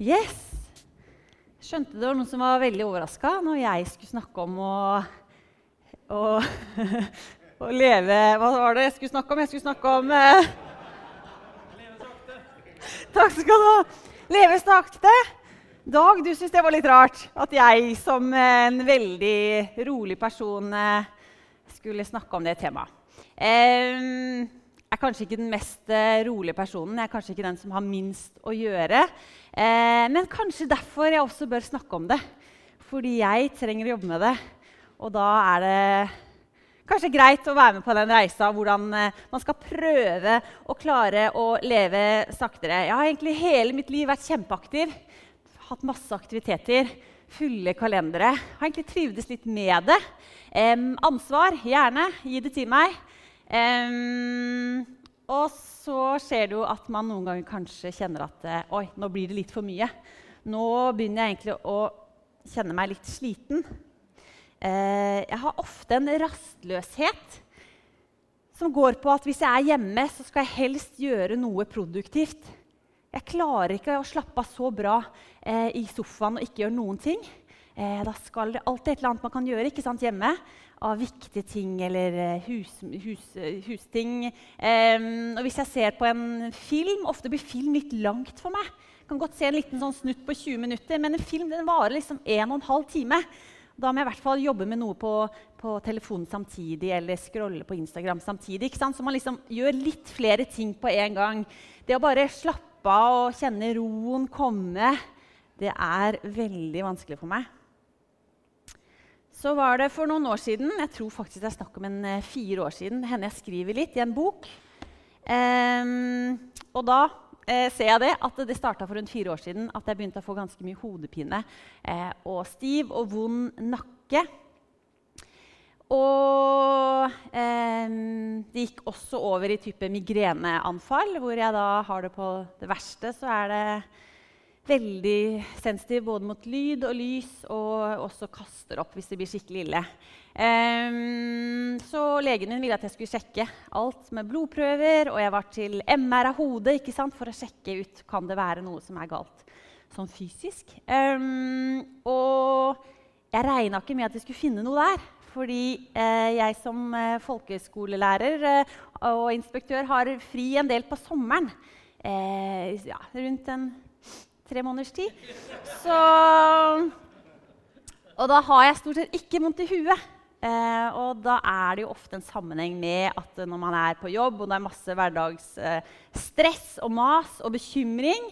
Yes! Skjønte det var noen som var veldig overraska når jeg skulle snakke om å, å, å, leve Hva var det jeg skulle snakke om? Jeg skulle snakke om eh, Takk skal du ha. Leve sakte. Dag, du syns det var litt rart at jeg som en veldig rolig person eh, skulle snakke om det temaet. Eh, er kanskje ikke den mest eh, rolige personen. Jeg er kanskje ikke den som har minst å gjøre. Eh, men kanskje derfor jeg også bør snakke om det. Fordi jeg trenger å jobbe med det. Og da er det kanskje greit å være med på den reisa hvordan eh, man skal prøve å klare å leve saktere. Jeg har egentlig hele mitt liv vært kjempeaktiv. Hatt masse aktiviteter. Fulle kalendere. Har egentlig trivdes litt med det. Eh, ansvar, gjerne. Gi det til meg. Um, og så skjer det jo at man noen ganger kanskje kjenner at eh, Oi, nå blir det litt for mye. Nå begynner jeg egentlig å kjenne meg litt sliten. Uh, jeg har ofte en rastløshet som går på at hvis jeg er hjemme, så skal jeg helst gjøre noe produktivt. Jeg klarer ikke å slappe av så bra uh, i sofaen og ikke gjøre noen ting. Eh, da skal det alltid et eller annet man kan gjøre ikke sant, hjemme av viktige ting eller eh, hus, hus, husting. Um, og hvis jeg ser på en film Ofte blir film litt langt for meg. Jeg kan godt se en liten sånn snutt på 20 minutter, men en film den varer liksom 1 12 time. Da må jeg i hvert fall jobbe med noe på, på telefonen samtidig eller scrolle på Instagram samtidig. ikke sant? Så man liksom gjør litt flere ting på en gang. Det å bare slappe av og kjenne roen komme, det er veldig vanskelig for meg så var det for noen år siden Jeg tror faktisk det er snakk om en eh, fire år siden. henne jeg skriver litt i en bok. Um, og da eh, ser jeg det, at det starta for rundt fire år siden at jeg begynte å få ganske mye hodepine eh, og stiv og vond nakke. Og eh, det gikk også over i type migreneanfall, hvor jeg da har det på det verste. Så er det veldig sensitiv både mot lyd og lys, og også kaster opp hvis det blir skikkelig ille. Um, så legen min ville at jeg skulle sjekke alt med blodprøver, og jeg var til MR av hodet ikke sant, for å sjekke ut kan det være noe som er galt sånn fysisk. Um, og jeg regna ikke med at jeg skulle finne noe der. Fordi eh, jeg som eh, folkeskolelærer eh, og inspektør har fri en del på sommeren. Eh, ja, rundt en tre måneders tid. Så, og da har jeg stort sett ikke vondt i huet. Eh, og da er det jo ofte en sammenheng med at når man er på jobb og det er masse hverdagsstress eh, og mas og bekymring,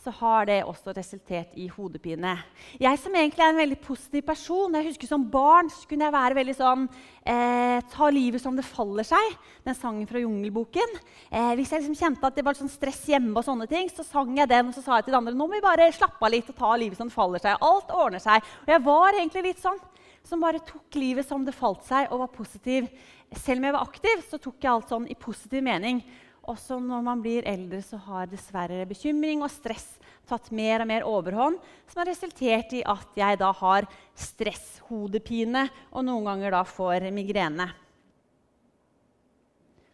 så har det også resultert i hodepine. Jeg som egentlig er en veldig positiv person, jeg husker Som barn så kunne jeg være veldig sånn eh, Ta livet som det faller seg. Den sangen fra Jungelboken. Eh, hvis jeg liksom kjente at det var sånn stress hjemme, og sånne ting, så sang jeg den og så sa jeg til de andre nå må vi bare slappe av litt og ta livet som det faller seg. Alt ordner seg. Og jeg var egentlig litt sånn som bare tok livet som det falt seg, og var positiv. Selv om jeg var aktiv, så tok jeg alt sånn i positiv mening. Også når man blir eldre, så har dessverre bekymring og stress tatt mer og mer overhånd, som har resultert i at jeg da har stresshodepine og noen ganger da får migrene.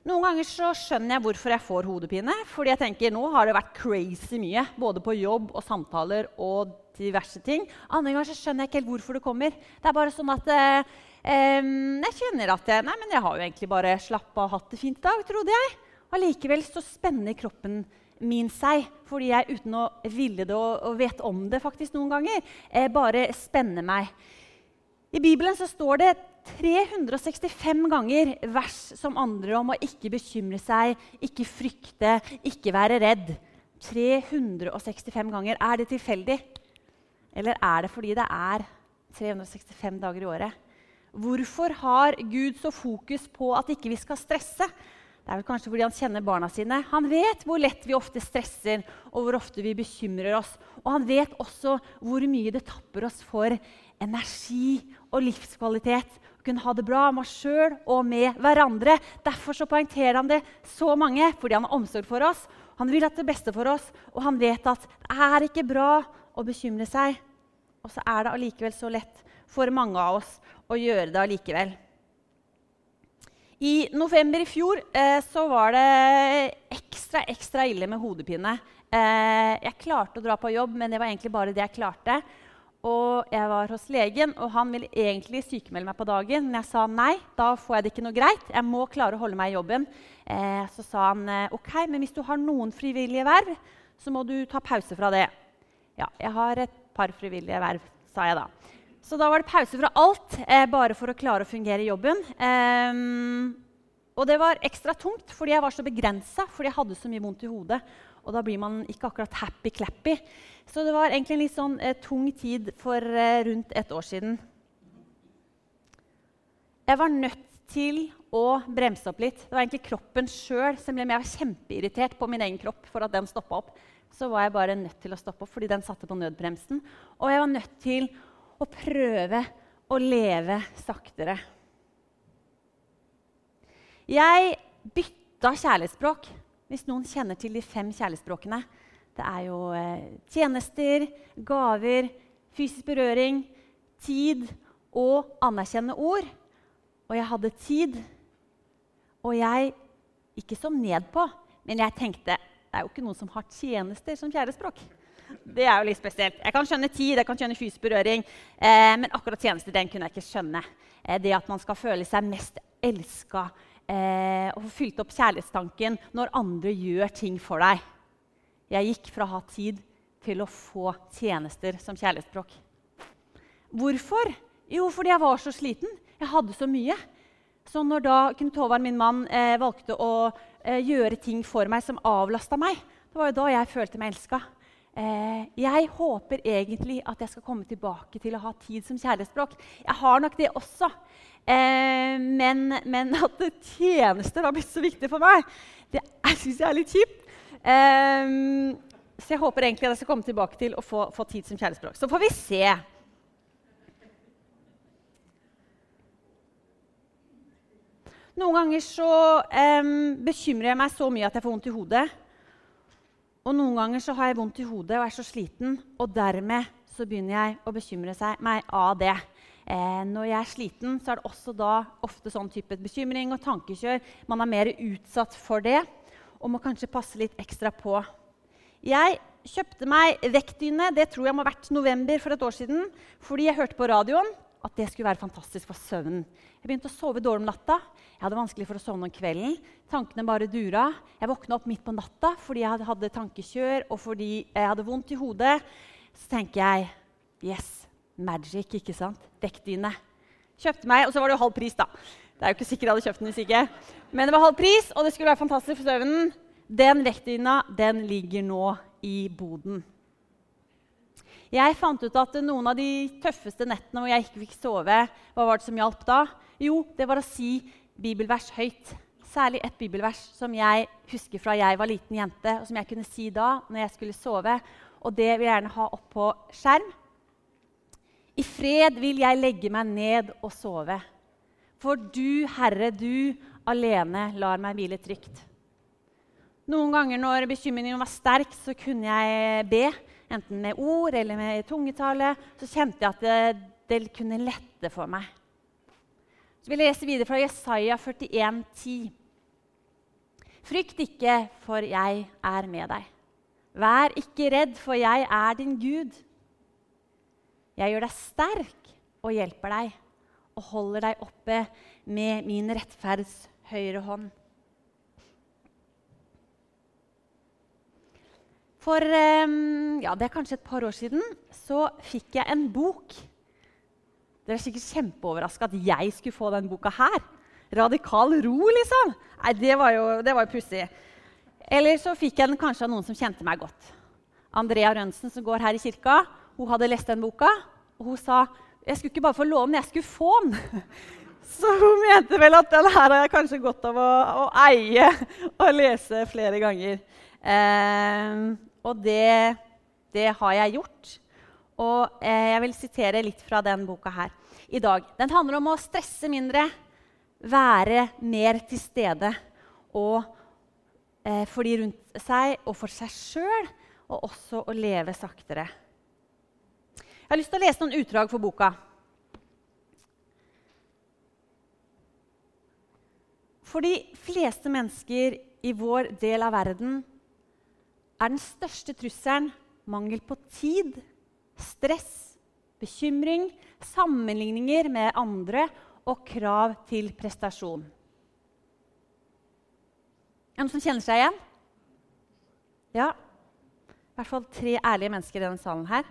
Noen ganger så skjønner jeg hvorfor jeg får hodepine. fordi jeg tenker nå har det vært crazy mye, både på jobb og samtaler og diverse ting. Andre ganger så skjønner jeg ikke helt hvorfor det kommer. Det er bare sånn at eh, jeg kjenner at jeg, nei, men jeg har jo egentlig bare slappa og hatt det fint i dag, trodde jeg. Allikevel så spenner kroppen min seg fordi jeg uten å ville det og, og vet om det faktisk noen ganger, eh, bare spenner meg. I Bibelen så står det 365 ganger vers som handler om å ikke bekymre seg, ikke frykte, ikke være redd. 365 ganger. Er det tilfeldig? Eller er det fordi det er 365 dager i året? Hvorfor har Gud så fokus på at ikke vi skal stresse? Det er vel kanskje fordi han kjenner barna sine. Han vet hvor lett vi ofte stresser, og hvor ofte vi bekymrer oss. Og han vet også hvor mye det tapper oss for energi og livskvalitet. Å kunne ha det bra med oss sjøl og med hverandre. Derfor så poengterer han det så mange, fordi han har omsorg for oss. Han vil at det beste for oss, og han vet at det er ikke bra å bekymre seg. Og så er det allikevel så lett for mange av oss å gjøre det allikevel. I november i fjor eh, så var det ekstra ekstra ille med hodepine Eh, jeg klarte å dra på jobb, men det var egentlig bare det jeg klarte. Og jeg var hos legen, og han ville egentlig sykemelde meg på dagen. Men jeg sa nei, da får jeg det ikke noe greit. Jeg må klare å holde meg i jobben. Eh, så sa han eh, ok, men hvis du har noen frivillige verv, så må du ta pause fra det. Ja, jeg har et par frivillige verv, sa jeg da. Så da var det pause fra alt, eh, bare for å klare å fungere i jobben. Eh, og det var ekstra tungt fordi jeg var så begrensa, fordi jeg hadde så mye vondt i hodet. Og da blir man ikke akkurat happy-clappy. Så det var egentlig en litt sånn eh, tung tid for eh, rundt et år siden. Jeg var nødt til å bremse opp litt. Det var egentlig kroppen sjøl som ble var kjempeirritert på min egen kropp for at den stoppa opp. Så var jeg bare nødt til å stoppe opp fordi den satte på nødbremsen. Og jeg var nødt til å prøve å leve saktere. Jeg bytta kjærlighetsspråk hvis noen kjenner til de fem kjærlighetsspråkene. Det er jo eh, tjenester, gaver, fysisk berøring, tid og anerkjennende ord. Og jeg hadde tid. Og jeg ikke så ned på, men jeg tenkte det er jo ikke noen som har tjenester som kjærlighetsspråk. Det er jo litt spesielt. Jeg kan skjønne tid, jeg kan skjønne fysisk berøring, eh, men akkurat tjenester den kunne jeg ikke skjønne. Eh, det at man skal føle seg mest elska eh, og få fylt opp kjærlighetstanken når andre gjør ting for deg. Jeg gikk fra å ha tid til å få tjenester som kjærlighetsspråk. Hvorfor? Jo, fordi jeg var så sliten. Jeg hadde så mye. Så når da Knut Håvard, min mann, eh, valgte å eh, gjøre ting for meg som avlasta meg, det var jo da jeg følte meg elska. Eh, jeg håper egentlig at jeg skal komme tilbake til å ha tid som kjærlighetsspråk. Jeg har nok det også. Eh, men, men, at tjenester har blitt så viktig for meg, det syns jeg er litt kjipt. Eh, så jeg håper egentlig at jeg skal komme tilbake til å få, få tid som kjærlighetsspråk. Så får vi se. Noen ganger så eh, bekymrer jeg meg så mye at jeg får vondt i hodet. Og noen ganger så har jeg vondt i hodet og er så sliten, og dermed så begynner jeg å bekymre meg av det. Eh, når jeg er sliten, så er det også da ofte sånn type bekymring og tankekjør. Man er mer utsatt for det og må kanskje passe litt ekstra på. Jeg kjøpte meg vektdyne det tror jeg må ha vært november for et år siden, fordi jeg hørte på radioen at det skulle være fantastisk for søvnen. Jeg begynte å sove dårlig om natta. Jeg hadde vanskelig for å sovne om kvelden. Tankene bare dura. Jeg våkna opp midt på natta fordi jeg hadde tankekjør og fordi jeg hadde vondt i hodet. Så tenker jeg yes, Magic, ikke sant? Dekkdyne. Kjøpte meg, og så var det jo halv pris, da. Det er jo ikke sikkert jeg hadde kjøpt den hvis ikke. Men det var halv pris, og det skulle være fantastisk for søvnen. Den vektdyna den ligger nå i boden. Jeg fant ut at noen av de tøffeste nettene hvor jeg ikke fikk sove, hva var det som hjalp da? Jo, det var å si bibelvers høyt. Særlig et bibelvers som jeg husker fra jeg var liten jente, og som jeg kunne si da når jeg skulle sove. Og det vil jeg gjerne ha opp på skjerm. I fred vil jeg legge meg ned og sove. For du, Herre, du alene lar meg hvile trygt. Noen ganger når bekymringen var sterk, så kunne jeg be, enten med ord eller med tungetale. Så kjente jeg at det, det kunne lette for meg. Så Vi leser videre fra Jesaja 41, 10. Frykt ikke, for jeg er med deg. Vær ikke redd, for jeg er din Gud. Jeg gjør deg sterk og hjelper deg og holder deg oppe med min rettferds høyre hånd. For ehm, ja, det er kanskje et par år siden så fikk jeg en bok. Dere er sikkert kjempeoverraska at jeg skulle få den boka her. Radikal ro, liksom. Nei, Det var jo, det jo pussig. Eller så fikk jeg den kanskje av noen som kjente meg godt. Andrea Rønsen, som går her i kirka, hun hadde lest den boka, og hun sa jeg skulle ikke bare få låne den, jeg skulle få den. Så hun mente vel at den her har jeg kanskje godt av å, å eie og lese flere ganger. Eh, og det, det, har jeg gjort. Og eh, jeg vil sitere litt fra den boka her i dag. Den handler om å stresse mindre, være mer til stede og eh, for de rundt seg og for seg sjøl, og også å leve saktere. Jeg har lyst til å lese noen utdrag for boka. For de fleste mennesker i vår del av verden er den største trusselen mangel på tid, stress, bekymring, sammenligninger med andre og krav til prestasjon. Er det noen som kjenner seg igjen? Ja. I hvert fall tre ærlige mennesker i denne salen her.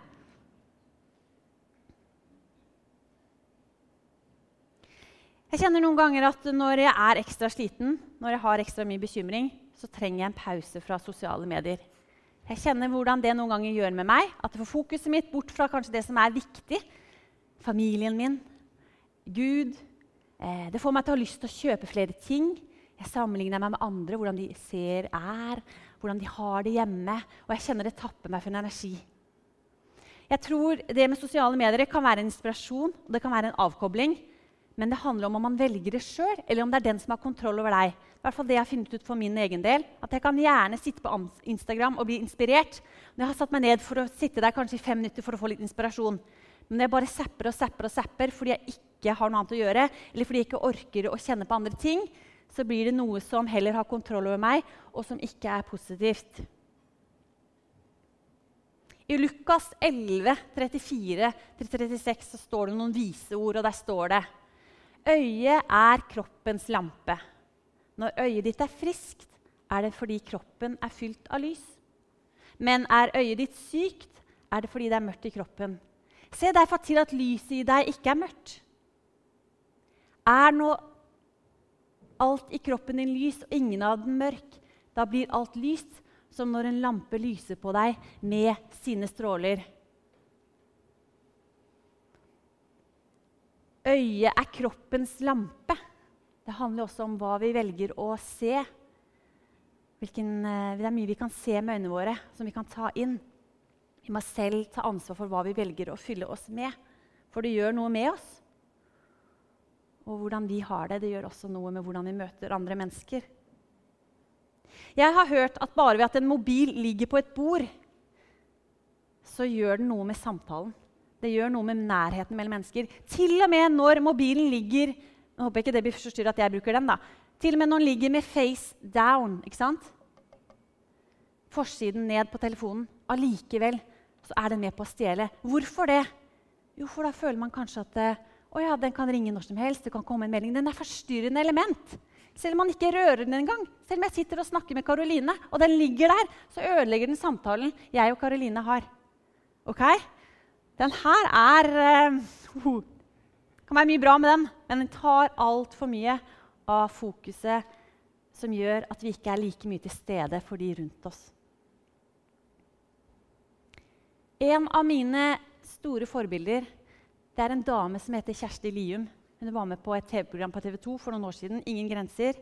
Jeg kjenner noen ganger at når jeg er ekstra sliten, når jeg har ekstra mye bekymring, så trenger jeg en pause fra sosiale medier. Jeg kjenner hvordan det noen ganger gjør med meg. At det får fokuset mitt bort fra kanskje det som er viktig. Familien min, Gud. Eh, det får meg til å ha lyst til å kjøpe flere ting. Jeg sammenligner meg med andre, hvordan de ser er, hvordan de har det hjemme. Og jeg kjenner det tapper meg for en energi. Jeg tror det med sosiale medier kan være en inspirasjon og det kan være en avkobling. Men det handler om om man velger det sjøl, eller om det er den som har kontroll over deg. I hvert fall det jeg har funnet ut for min egen del, at Jeg kan gjerne sitte på Instagram og bli inspirert. Når jeg har satt meg ned for å sitte der kanskje i fem minutter for å få litt inspirasjon. Men når jeg bare zapper og zapper og zapper fordi jeg ikke har noe annet å gjøre, eller fordi jeg ikke orker å kjenne på andre ting, så blir det noe som heller har kontroll over meg, og som ikke er positivt. I Lukas 11, 34-36 så står det noen vise ord, og der står det Øyet er kroppens lampe. Når øyet ditt er friskt, er det fordi kroppen er fylt av lys. Men er øyet ditt sykt, er det fordi det er mørkt i kroppen. Se derfor til at lyset i deg ikke er mørkt. Er nå alt i kroppen din lys og ingen av den mørk, da blir alt lyst som når en lampe lyser på deg med sine stråler. Øyet er kroppens lampe. Det handler også om hva vi velger å se. Hvilken, eh, det er mye vi kan se med øynene våre, som vi kan ta inn. Vi må selv ta ansvar for hva vi velger å fylle oss med. For det gjør noe med oss. Og hvordan vi har det, det gjør også noe med hvordan vi møter andre mennesker. Jeg har hørt at bare ved at en mobil ligger på et bord, så gjør den noe med samtalen. Det gjør noe med nærheten mellom mennesker. Til og med når mobilen ligger jeg håper ikke det blir forstyrret at jeg bruker den. da. Til og med når den ligger med face down. ikke sant? Forsiden ned på telefonen. Allikevel så er den med på å stjele. Hvorfor det? Jo, for da føler man kanskje at å ja, den kan ringe når som helst. det kan komme en melding. Den er forstyrrende element. Selv om man ikke rører den engang. Selv om jeg sitter og snakker med Karoline, og den ligger der, så ødelegger den samtalen jeg og Karoline har. Ok? Den her er uh, kan være mye bra med den, men den tar altfor mye av fokuset som gjør at vi ikke er like mye til stede for de rundt oss. En av mine store forbilder det er en dame som heter Kjersti Lium. Hun var med på et TV-program på TV 2 for noen år siden. Ingen grenser.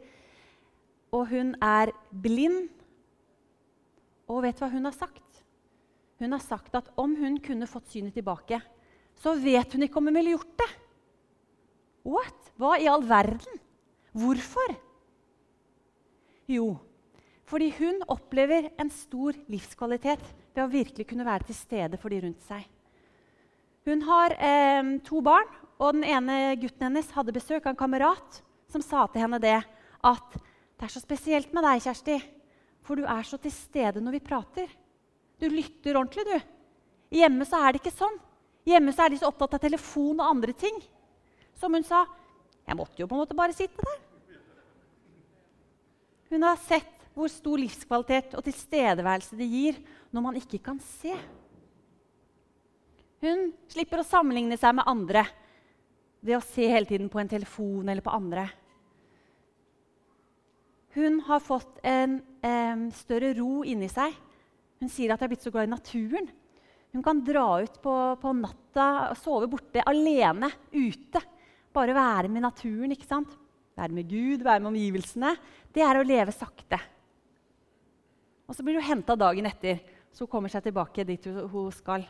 Og hun er blind. Og vet du hva hun har sagt? Hun har sagt at om hun kunne fått synet tilbake, så vet hun ikke om hun ville gjort det. What? Hva i all verden? Hvorfor? Jo, fordi hun opplever en stor livskvalitet ved å virkelig kunne være til stede for de rundt seg. Hun har eh, to barn, og den ene gutten hennes hadde besøk av en kamerat som sa til henne det at det er så spesielt med deg, Kjersti, for du er så til stede når vi prater. Du lytter ordentlig, du. Hjemme så er det ikke sånn. Hjemme så er de så opptatt av telefon og andre ting. Som hun sa, jeg måtte jo på en måte bare sitte der. Hun har sett hvor stor livskvalitet og tilstedeværelse det gir når man ikke kan se. Hun slipper å sammenligne seg med andre ved å se hele tiden på en telefon eller på andre. Hun har fått en eh, større ro inni seg. Hun sier at hun er blitt så glad i naturen. Hun kan dra ut på, på natta og sove borte alene ute bare være med naturen, ikke sant? være med Gud, være med omgivelsene. Det er å leve sakte. Og så blir hun henta dagen etter, så hun kommer seg tilbake dit hun skal.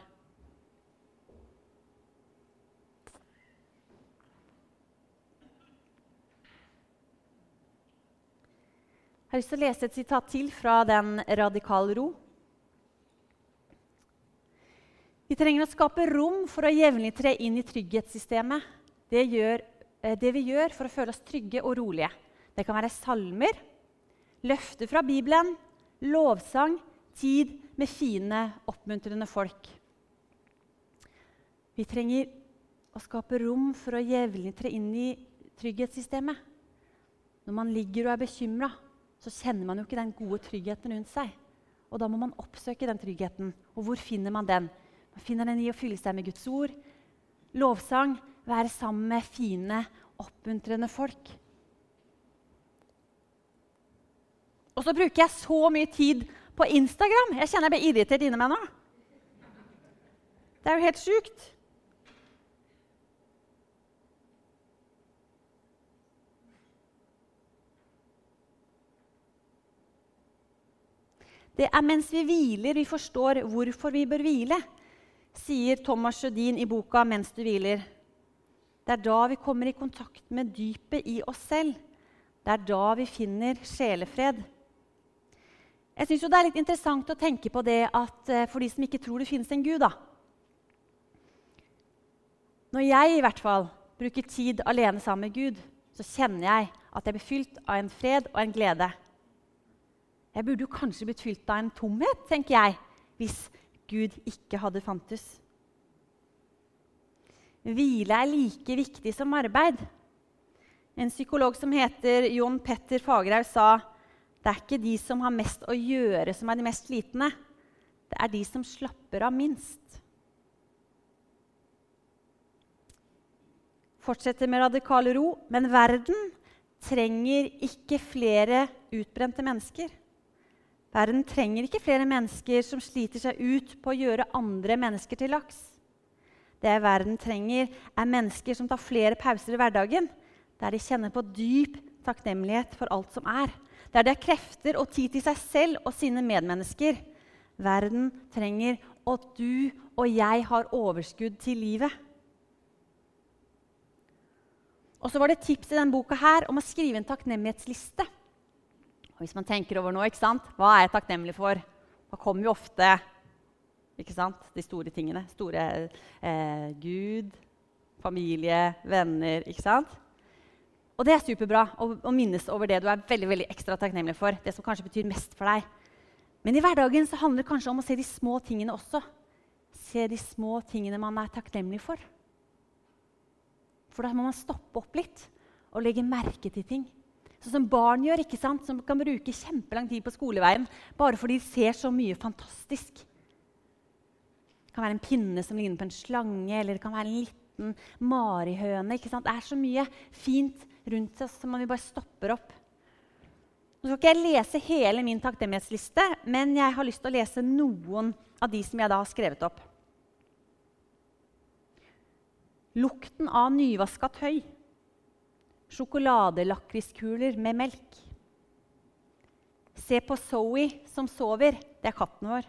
Jeg har lyst til å lese et sitat til fra den Radikal ro. Vi trenger å skape rom for å jevnlig tre inn i trygghetssystemet det, gjør, eh, det vi gjør for å føle oss trygge og rolige. Det kan være salmer, løfter fra Bibelen, lovsang, tid med fine, oppmuntrende folk. Vi trenger å skape rom for å jevnlig tre inn i trygghetssystemet. Når man ligger og er bekymra, så kjenner man jo ikke den gode tryggheten rundt seg. Og da må man oppsøke den tryggheten. Og hvor finner man den? Man finner den i å fylle seg med Guds ord, lovsang, være sammen med fine, oppmuntrende folk. Og så bruker jeg så mye tid på Instagram. Jeg kjenner jeg blir irritert inni meg nå. Det er jo helt sjukt. Det er mens vi hviler, vi forstår hvorfor vi bør hvile, sier Thomas Sjødin i boka 'Mens du hviler'. Det er da vi kommer i kontakt med dypet i oss selv. Det er da vi finner sjelefred. Jeg synes Det er litt interessant å tenke på det at eh, for de som ikke tror det finnes en Gud da. Når jeg i hvert fall bruker tid alene sammen med Gud, så kjenner jeg at jeg blir fylt av en fred og en glede. Jeg burde jo kanskje blitt fylt av en tomhet, tenker jeg, hvis Gud ikke hadde fantes. Hvile er like viktig som arbeid. En psykolog som heter Jon Petter Fagerhaug, sa det er ikke de som har mest å gjøre, som er de mest slitne. Det er de som slapper av minst. Fortsetter med radikal ro. Men verden trenger ikke flere utbrente mennesker. Verden trenger ikke flere mennesker som sliter seg ut på å gjøre andre mennesker til laks. Det verden trenger, er mennesker som tar flere pauser i hverdagen, der de kjenner på dyp takknemlighet for alt som er. Der de har krefter og tid til seg selv og sine medmennesker. Verden trenger at du og jeg har overskudd til livet. Og så var det et tips i denne boka her om å skrive en takknemlighetsliste. Og hvis man tenker over nå, hva er jeg takknemlig for? Da kommer jo ofte de store tingene. Store eh, Gud, familie, venner. ikke sant? Og det er superbra å, å, minnes over det du er veldig, veldig ekstra takknemlig for. Det som kanskje betyr mest for deg. Men i hverdagen så handler det kanskje om å se de små tingene også. Se de små tingene man er takknemlig for. For da må man stoppe opp litt og legge merke til ting. Sånn som barn gjør, ikke sant? som kan bruke kjempelang tid på skoleveien bare fordi de ser så mye fantastisk. Det kan være en pinne som ligner på en slange, eller det kan være en liten marihøne. ikke sant? Det er så mye fint rundt oss som vi bare stopper opp. Nå skal ikke jeg lese hele min takknemlighetsliste, men jeg har lyst til å lese noen av de som jeg da har skrevet opp. Lukten av nyvaska tøy sjokoladelakriskuler med melk. Se på Zoe som sover. Det er katten vår.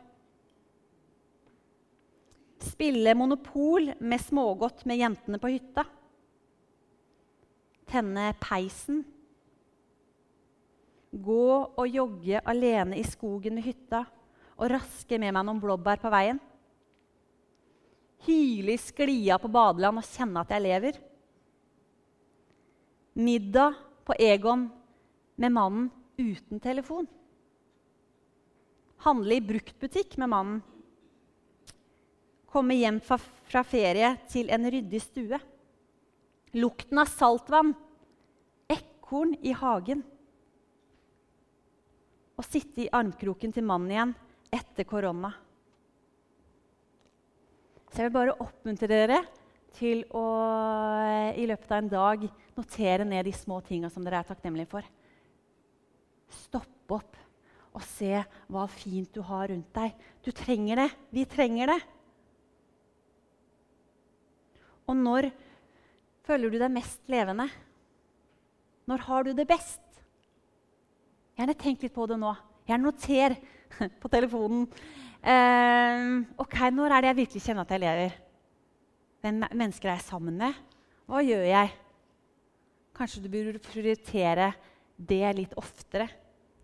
Spille monopol med smågodt med jentene på hytta. Tenne peisen. Gå og jogge alene i skogen ved hytta og raske med meg noen blåbær på veien. Hyle i sklia på badeland og kjenne at jeg lever middag på Egon med mannen uten telefon. Handle i bruktbutikk med mannen. Komme hjem fra, ferie til en ryddig stue. Lukten av saltvann. Ekorn i hagen. Å sitte i armkroken til mannen igjen etter korona. Så jeg vil bare oppmuntre dere til å eh, i løpet av en dag notere ned de små tinga som dere er takknemlige for. Stopp opp og se hva fint du har rundt deg. Du trenger det. Vi trenger det. Og når føler du deg mest levende? Når har du det best? Gjerne tenk litt på det nå. Gjerne noter på telefonen. Eh, ok, Når er det jeg virkelig kjenner at jeg lever? Hvem mennesker er jeg sammen med? Hva gjør jeg? Kanskje du burde prioritere det litt oftere.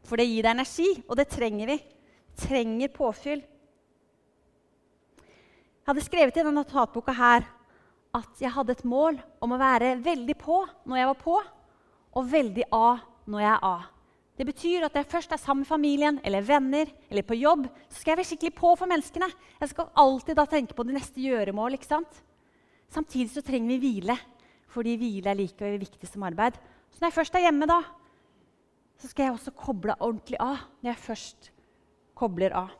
For det gir deg energi, og det trenger vi. Trenger påfyll. Jeg hadde skrevet i denne notatboka her at jeg hadde et mål om å være veldig på når jeg var på, og veldig A når jeg er A. Det betyr at jeg først er sammen med familien eller venner eller på jobb, så skal jeg være skikkelig på for menneskene. Jeg skal alltid da tenke på de neste gjøremål. ikke sant? Samtidig så trenger vi hvile, fordi hvile er like viktig som arbeid. Så når jeg først er hjemme, da, så skal jeg også koble ordentlig av. Når jeg først kobler av.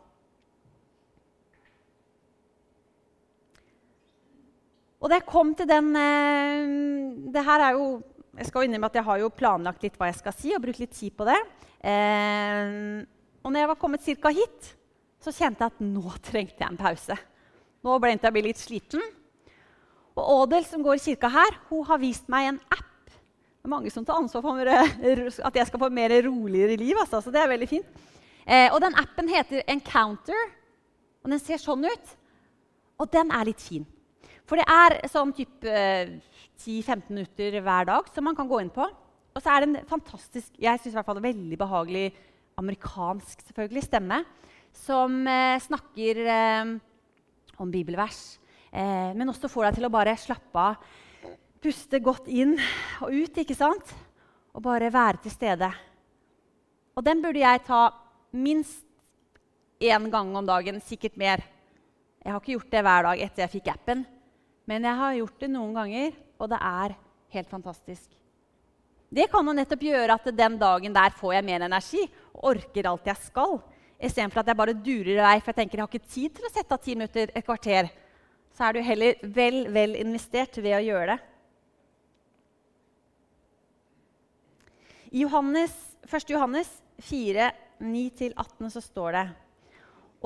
Og da jeg kom til den eh, det her er jo jeg skal innrømme at jeg har jo planlagt litt hva jeg skal si, og brukt litt tid på det. Eh, og når jeg var kommet ca. hit, så kjente jeg at nå trengte jeg en pause. Nå begynte jeg å bli litt sliten. Og Ådel, som går i kirka her, hun har vist meg en app. Det er mange som tar ansvar for at jeg skal få mer roligere liv. Altså, så det er veldig fint. Eh, og den appen heter Encounter, og den ser sånn ut. Og den er litt fin. For det er sånn typ eh, 10-15 minutter hver dag som man kan gå inn på. Og så er det en fantastisk, jeg synes i hvert fall veldig behagelig amerikansk selvfølgelig, stemme som eh, snakker eh, om bibelvers. Eh, men også får deg til å bare slappe av, puste godt inn og ut. ikke sant? Og bare være til stede. Og den burde jeg ta minst én gang om dagen, sikkert mer. Jeg har ikke gjort det hver dag etter jeg fikk appen. Men jeg har gjort det noen ganger, og det er helt fantastisk. Det kan jo nettopp gjøre at den dagen der får jeg mer energi og orker alt jeg skal. Istedenfor at jeg bare durer i vei, for jeg tenker jeg har ikke tid til å sette av ti minutter, et kvarter. Så er du heller vel, vel investert ved å gjøre det. I Johannes, 1. Johannes 4, 9-18 så står det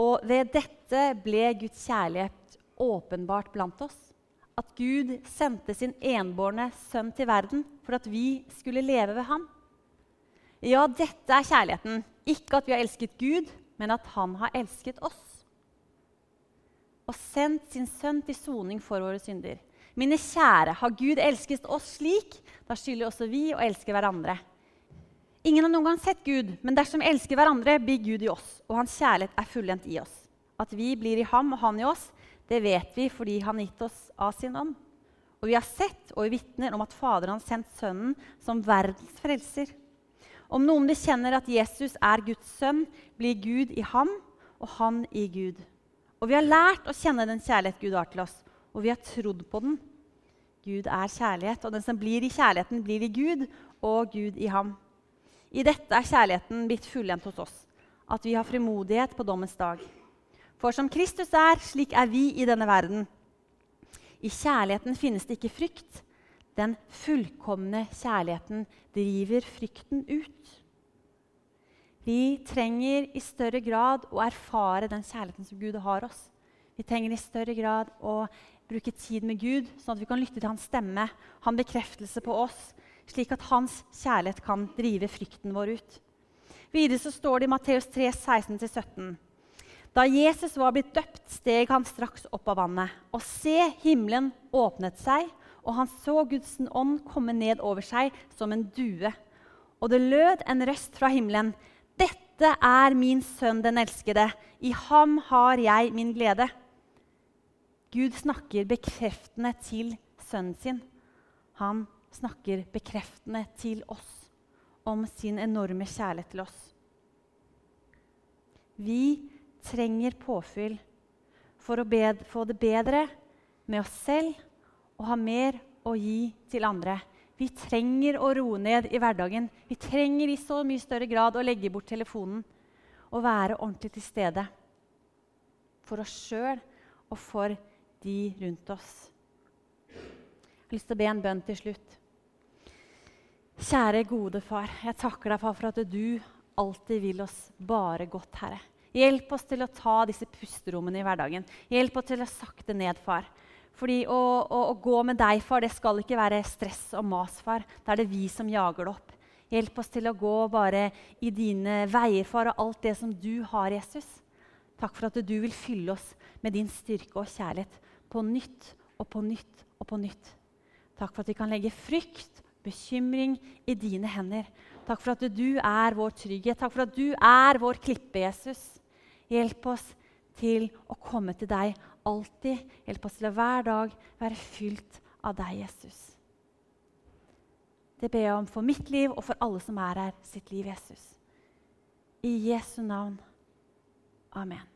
Og ved dette ble Guds kjærlighet åpenbart blant oss at Gud sendte sin enbårne sønn til verden for at vi skulle leve ved ham. Ja, dette er kjærligheten. Ikke at vi har elsket Gud, men at han har elsket oss. Og sendt sin sønn til soning for våre synder. Mine kjære, har Gud elsket oss slik, da skylder også vi å elske hverandre. Ingen har noen gang sett Gud, men dersom vi elsker hverandre, blir Gud i oss, og hans kjærlighet er fullendt i oss. At vi blir i ham og han i oss, det vet vi fordi han gitt oss av sin ånd. Og vi har sett og vitner om at Faderen har sendt Sønnen som verdens frelser. Om noen bekjenner at Jesus er Guds sønn, blir Gud i ham og han i Gud. Og vi har lært å kjenne den kjærlighet Gud har til oss, og vi har trodd på den. Gud er kjærlighet, og den som blir i kjærligheten, blir i Gud, og Gud i ham. I dette er kjærligheten blitt fullendt hos oss, at vi har frimodighet på dommens dag. For som Kristus er, slik er vi i denne verden. I kjærligheten finnes det ikke frykt. Den fullkomne kjærligheten driver frykten ut. Vi trenger i større grad å erfare den kjærligheten som Gud har oss. Vi trenger i større grad å bruke tid med Gud, sånn at vi kan lytte til hans stemme, hans bekreftelse på oss, slik at hans kjærlighet kan drive frykten vår ut. Videre så står det i Matteus 3, 16-17. Da Jesus var blitt døpt, steg han straks opp av vannet. Og se, himmelen åpnet seg, og han så Guds ånd komme ned over seg som en due. Og det lød en røst fra himmelen. Dette er min sønn den elskede. I ham har jeg min glede. Gud snakker bekreftende til sønnen sin. Han snakker bekreftende til oss om sin enorme kjærlighet til oss. Vi trenger påfyll for å få det bedre med oss selv og ha mer å gi til andre. Vi trenger å roe ned i hverdagen. Vi trenger i så mye større grad å legge bort telefonen og være ordentlig til stede for oss sjøl og for de rundt oss. Jeg har lyst til å be en bønn til slutt. Kjære, gode far, jeg takker deg for at du alltid vil oss bare godt, Herre. Hjelp oss til å ta disse pusterommene i hverdagen. Hjelp oss til å sakte ned, far. Fordi å, å, å, gå med deg, far, det skal ikke være stress og mas, far. Da er det vi som jager det opp. Hjelp oss til å gå bare i dine veier, far, og alt det som du har, Jesus. Takk for at du vil fylle oss med din styrke og kjærlighet på nytt og på nytt og på nytt. Takk for at vi kan legge frykt, bekymring, i dine hender. Takk for at du er vår trygghet. Takk for at du er vår klippe, Jesus. Hjelp oss til å komme til deg alltid. Hjelp oss til å hver dag være fylt av deg, Jesus. Det ber jeg om for mitt liv og for alle som er her sitt liv, Jesus. I Jesu navn. Amen.